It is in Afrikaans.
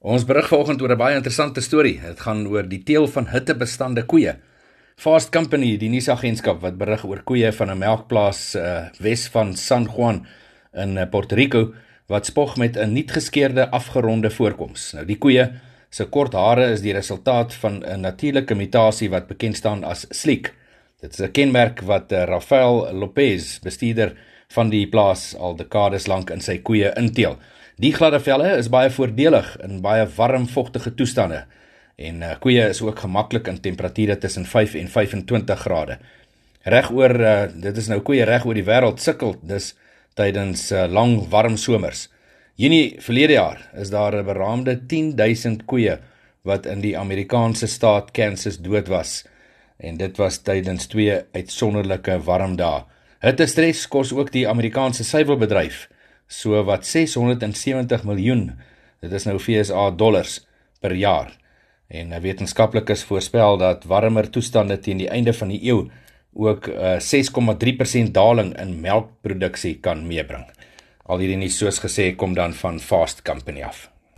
Ons berig vanoggend oor 'n baie interessante storie. Dit gaan oor die teel van hittebestande koeie. Fast Company, die nuusagentskap wat berig oor koeie van 'n melkplaas uh, Wes van San Juan in uh, Puerto Rico wat spog met 'n nie geskeerde afgeronde voorkoms. Nou die koeie se kort hare is die resultaat van 'n natuurlike mutasie wat bekend staan as sleek. Dit is 'n kenmerk wat uh, Rafael Lopez, bestuurder van die plaas al dekades lank in sy koeie inteel. Die gladde velle is baie voordelig in baie warm vogtige toestande en uh, koeie is ook gemaklik in temperature tussen 5 en 25 grade. Regoor uh, dit is nou koeie reg oor die wêreld sukkel dis tydens uh, lang warm somers. Junie verlede jaar is daar 'n beraamde 10000 koeie wat in die Amerikaanse staat Kansas dood was en dit was tydens twee uitsonderlike warm dae. Hitte stres kos ook die Amerikaanse suiwelbedryf so wat 670 miljoen. Dit is nou FSA dollars per jaar. En eh, wetenskaplikes voorspel dat warmer toestande teen die einde van die eeu ook 'n uh, 6,3% daling in melkproduksie kan meebring. Al hierdie nuus soos gesê kom dan van Fast Company af.